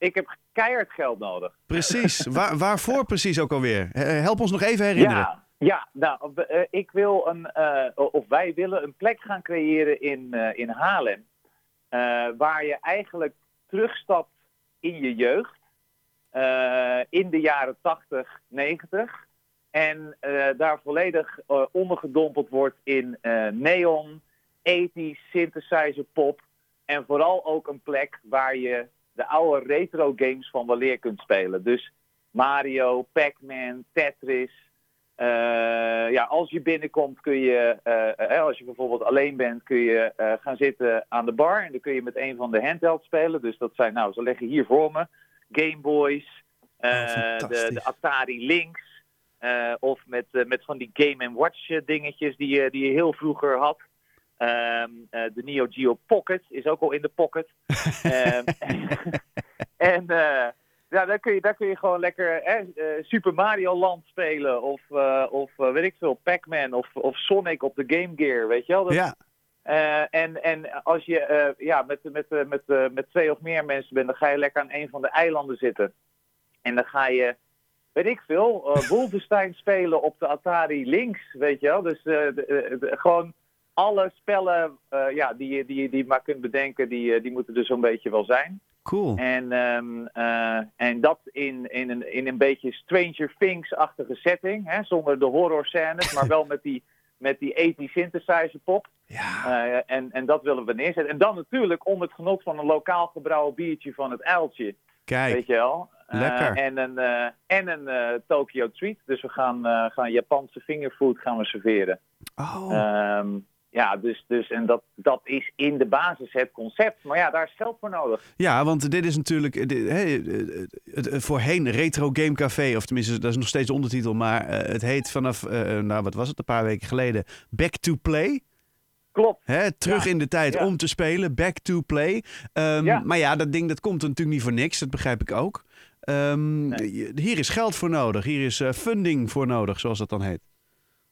Ik heb keihard geld nodig. Precies. Waar, waarvoor precies ook alweer? Help ons nog even herinneren. Ja, ja nou, eh, ik wil een, eh, of wij willen een plek gaan creëren in, eh, in Haarlem. waar je eigenlijk terugstapt in je jeugd. in de jaren 80, 90. En daar volledig ondergedompeld wordt in neon, 80s, synthesizer pop. En vooral ook een plek waar je de oude retro games van weleer kunt spelen. Dus Mario, Pac-Man, Tetris. Eh, ja, als je binnenkomt kun je, eh, eh, als je bijvoorbeeld alleen bent, kun je gaan zitten aan de bar. En dan kun je met een van de handhelds spelen. Dus dat zijn, nou, ze liggen hier voor me. Game Boys, Oh, de, de Atari Lynx. of met, met van die Game Watch dingetjes die, je- die je heel vroeger had. Ehm, eh, de Neo Geo Pocket is ook al in de pocket. Ehm, en eh, ja, daar, kun je, daar kun je gewoon lekker eh, Super Mario Land spelen. Of, eh, of weet ik veel, Pac-Man of, of Sonic op de Game Gear, weet je wel. Dat- Ja, en, en als je ja, met, met, met, met twee of meer mensen bent, dan ga je lekker aan een van de eilanden zitten. En dan ga je, weet ik veel, Wolfenstein spelen op de Atari Lynx, weet je wel. Dus de- de- de- gewoon alle spellen eh, ja, die, je- die, die je maar kunt bedenken, die, eh, die moeten er zo'n beetje wel zijn. cool. En, ehm, eh, en dat in, in, een, in een beetje Stranger Things-achtige setting. Hè, zonder de horror scènes, maar wel met die, met die 80 synthesizer pop. Ja, en, en dat willen we neerzetten. En dan natuurlijk onder het genot van een lokaal gebrouwen biertje van het uiltje. kijk. Weet je wel. Lekker. en een, en een Tokyo Treat. Dus we gaan, gaan Japanse fingerfood gaan we serveren. Oh, Ehm, ja, dus, dus en dat, dat is in de basis het concept. Maar ja, daar is geld voor nodig. ja, want dit is natuurlijk eh, dit- hè, eh, het, voorheen Retro Game Café, of tenminste, dat is nog steeds de ondertitel, maar eh, het heet vanaf, eh, nou wat was het, een paar weken geleden, Back to Play. Klopt. Hè, terug Ja, in de tijd ja. om te spelen, back to play. Ehm, Ja. Maar ja, dat ding dat komt natuurlijk niet voor niks, dat begrijp ik ook. Ehm, Nee. Hier is geld voor nodig, hier is eh, funding voor nodig, zoals dat dan heet.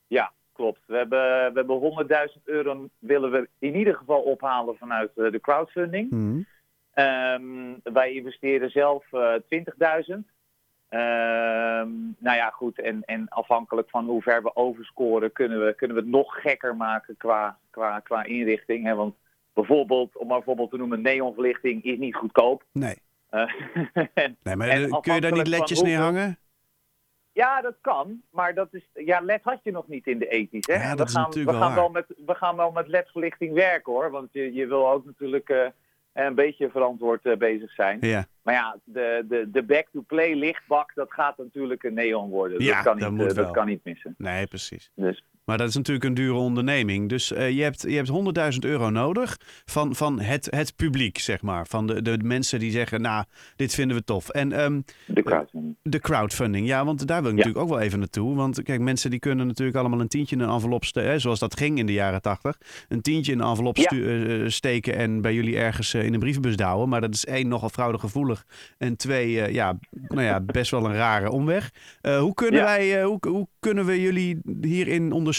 Ja, klopt. We hebben, we hebben 100.000 euro willen we in ieder geval ophalen vanuit eh, de crowdfunding. Mhm. Ehm, wij investeren zelf eh 20.000. Ehm, nou ja, goed. En, en afhankelijk van hoe ver we overscoren, kunnen we, kunnen we het nog gekker maken qua, qua, qua inrichting. Hè? Want bijvoorbeeld, om maar een voorbeeld te noemen, neonverlichting is niet goedkoop. Nee. Eh, nee, maar eh, kun je daar niet ledjes neerhangen? Ja, dat kan. Maar dat is, ja, LED had je nog niet in de ethisch. Hè? Ja, dat we is gaan, natuurlijk we wel gaan wel met, we gaan wel met LED-verlichting werken hoor. Want je, je wil ook natuurlijk eh, een beetje verantwoord eh, bezig zijn. Ja, Maar ja, de, de, de back-to-play lichtbak, dat gaat natuurlijk een neon worden. Ja, dat, kan niet, moet eh, wel. dat kan niet missen. nee, precies. Dus Maar dat is natuurlijk een dure onderneming. Dus eh, je hebt, je hebt 100.000 euro nodig van, van het, het publiek, zeg maar. Van de, de mensen die zeggen, nou, dit vinden we tof. En ehm, de crowdfunding. de crowdfunding, ja, want daar wil ik Ja. natuurlijk ook wel even naartoe. Want kijk, mensen die kunnen natuurlijk allemaal een tientje in een envelop steken, zoals dat ging in de jaren tachtig. Een tientje in een envelop Ja. eh, eh, steken en bij jullie ergens in een brievenbus douwen. Maar dat is één, nogal fraudegevoelig. En twee, ja, nou ja, best wel een rare omweg. Hoe, kunnen Ja. wij, hoe, hoe kunnen we jullie hierin ondersteunen?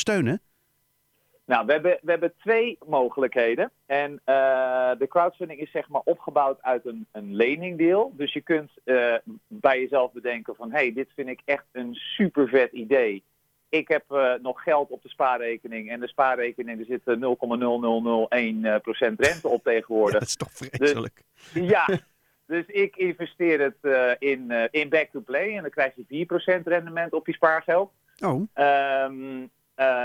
Nou, we hebben, we hebben twee mogelijkheden. En eh, de crowdfunding is zeg maar opgebouwd uit een, een leningdeel. Dus je kunt eh, bij jezelf bedenken van... hé, hey, dit vind ik echt een super vet idee. Ik heb eh, nog geld op de spaarrekening. En de spaarrekening, er zit eh, 0,0001% rente op Ja, tegenwoordig. dat is toch vreselijk. Ja, dus ik investeer het eh, in, eh, in back to play en dan krijg je 4% rendement op je spaargeld. Oh, Ehm, eh,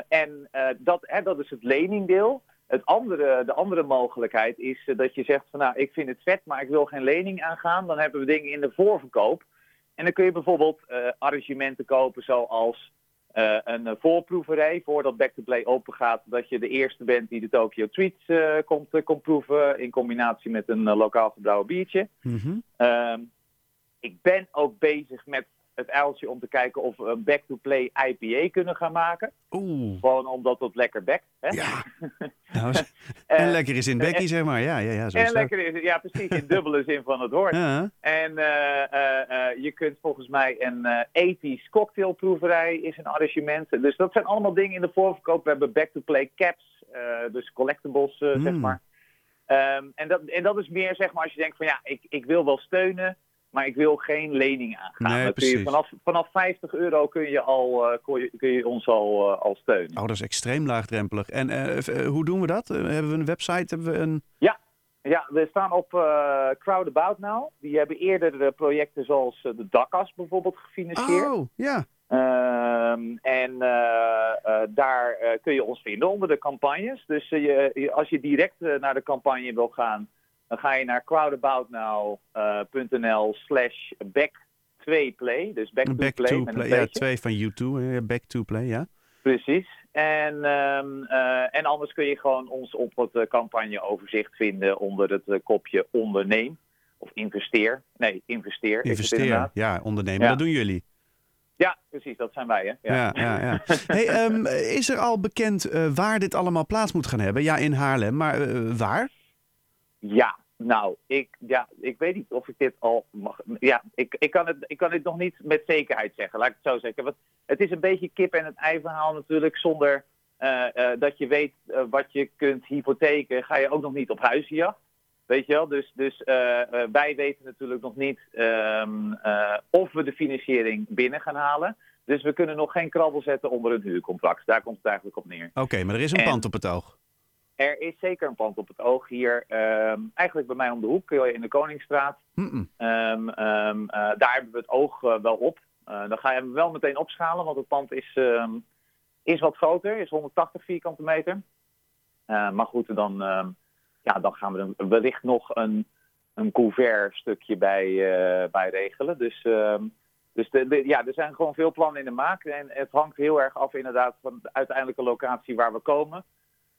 en eh, dat, hè, dat is het leningdeel. Het andere, de andere mogelijkheid is eh, dat je zegt van nou, ik vind het vet, maar ik wil geen lening aangaan. Dan hebben we dingen in de voorverkoop. En dan kun je bijvoorbeeld eh, arrangementen kopen zoals eh, een eh, voorproeverij voordat Back to Play open gaat. Dat je de eerste bent die de Tokyo Treats eh, komt, eh, komt proeven in combinatie met een eh, lokaal gebrouwen biertje. mhm. Ehm, ik ben ook bezig met het uiltje om te kijken of we een back-to-play IPA kunnen gaan maken. Oeh. Gewoon omdat het lekker bekt. Hè? Ja. Nou, Eh, en lekker is in bekkie, zeg maar. Ja, ja, ja, zo en dat. lekker is het, ja precies, in dubbele zin van het woord. Ja. En eh, eh, eh, je kunt volgens mij een eh ethisch cocktailproeverij is een arrangement. Dus dat zijn allemaal dingen in de voorverkoop. We hebben back-to-play caps, eh, dus collectibles, eh, zeg Mm. maar. Ehm, en, dat, en dat is meer, zeg maar, als je denkt van ja, ik, ik wil wel steunen. Maar ik wil geen lening aangaan. Nee, kun je vanaf, vanaf 50 euro kun je, al, eh, kun je, kun je ons al, eh, al steunen. Oh, dat is extreem laagdrempelig. En eh, hoe doen we dat? Hebben we een website? Hebben we een... Ja, we staan op Crowdabout Now. Die hebben eerder projecten zoals de Dakkas bijvoorbeeld gefinancierd. Oh, ja. Ehm, en daar kun je ons vinden onder de campagnes. Dus je, als je direct naar de campagne wil gaan, dan ga je naar crowdaboutnow.nl slash back2play. Dus back to Back play to met play. een Ja, twee van U2. hè. Back to play, ja. Precies. En, ehm, eh, en anders kun je gewoon ons op het eh, campagneoverzicht vinden onder het eh, kopje onderneem. Of investeer. Nee, investeer. Investeer. Ja, ondernemen. Ja. Dat doen jullie. Ja, precies. Dat zijn wij, hè? Ja, ja, ja. Hey, ehm, is er al bekend waar dit allemaal plaats moet gaan hebben? Ja, in Haarlem. Maar waar? Ja, nou, ik, ja, ik weet niet of ik dit al mag. Ja, ik, ik, kan het, ik kan het nog niet met zekerheid zeggen, laat ik het zo zeggen. Want het is een beetje kip en het ei verhaal natuurlijk. Zonder eh, eh, dat je weet eh, wat je kunt hypotheken, ga je ook nog niet op huizenjacht. Weet je wel? Dus, dus wij weten natuurlijk nog niet ehm, eh, of we de financiering binnen gaan halen. Dus we kunnen nog geen krabbel zetten onder een huurcontract. Daar komt het eigenlijk op neer. Oké, maar er is een En- pand op het oog. Er is zeker een pand op het oog hier. ehm, eigenlijk bij mij om de hoek, in de Koningsstraat. Ehm, ehm, eh, daar hebben we het oog eh, wel op. Eh, dan ga je hem wel meteen opschalen, want het pand is, is wat groter, is 180 vierkante meter. Eh, maar goed, dan, ja, dan gaan we er wellicht nog een, een couvert stukje bij, eh, bij regelen. Dus, dus de, de- ja, er zijn gewoon veel plannen in de maak. En het hangt heel erg af inderdaad van de uiteindelijke locatie waar we komen.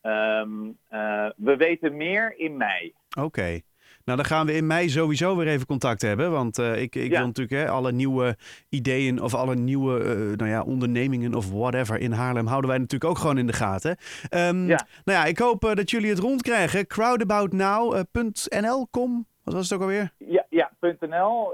Ehm, eh, we weten meer in mei. Oké. Nou, dan gaan we in mei sowieso weer even contact hebben. Want eh, ik, ik Ja. wil natuurlijk hè, alle nieuwe ideeën of alle nieuwe eh, nou ja, ondernemingen of whatever in Haarlem houden wij natuurlijk ook gewoon in de gaten. Ehm, Ja. Nou ja, ik hoop dat jullie het rondkrijgen. Crowdaboutnow.nl, com. Wat was het ook alweer? Ja, ja .nl.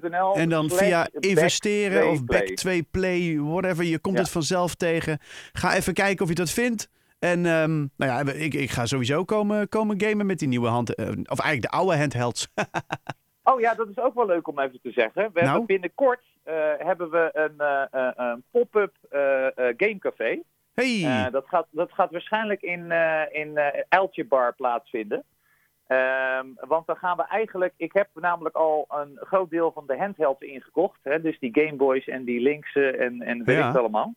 .nl. En dan via back investeren of 2play. back2play, whatever. Je komt Ja. het vanzelf tegen. Ga even kijken of je dat vindt. En ehm, nou ja, ik, ik ga sowieso komen, komen gamen met die nieuwe hand... eh, of eigenlijk de oude handhelds. Oh ja, dat is ook wel leuk om even te zeggen. We Nou? hebben binnenkort eh, hebben we een, eh, een pop-up gamecafé. hey! Dat, gaat, dat gaat waarschijnlijk in, in Uiltje Bar plaatsvinden. Ehm, want dan gaan we eigenlijk... Ik heb namelijk al een groot deel van de handhelds ingekocht. Hè, dus die Game Boys en die Linkse en, en weet Ja. ik het allemaal.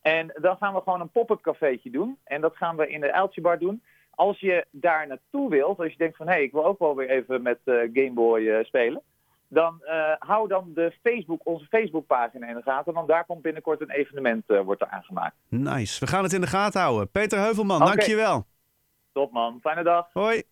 En dan gaan we gewoon een pop-up cafeetje doen. En dat gaan we in de Uiltje Bar doen. Als je daar naartoe wilt, als je denkt van... hé, hey, ik wil ook wel weer even met eh Game Boy eh, spelen... dan eh, hou dan de Facebook, onze Facebookpagina in de gaten. Want daar komt binnenkort een evenement eh, wordt er aangemaakt. Nice. We gaan het in de gaten houden. Peter Heuvelman, dankjewel. Top man, fijne dag. Hoi.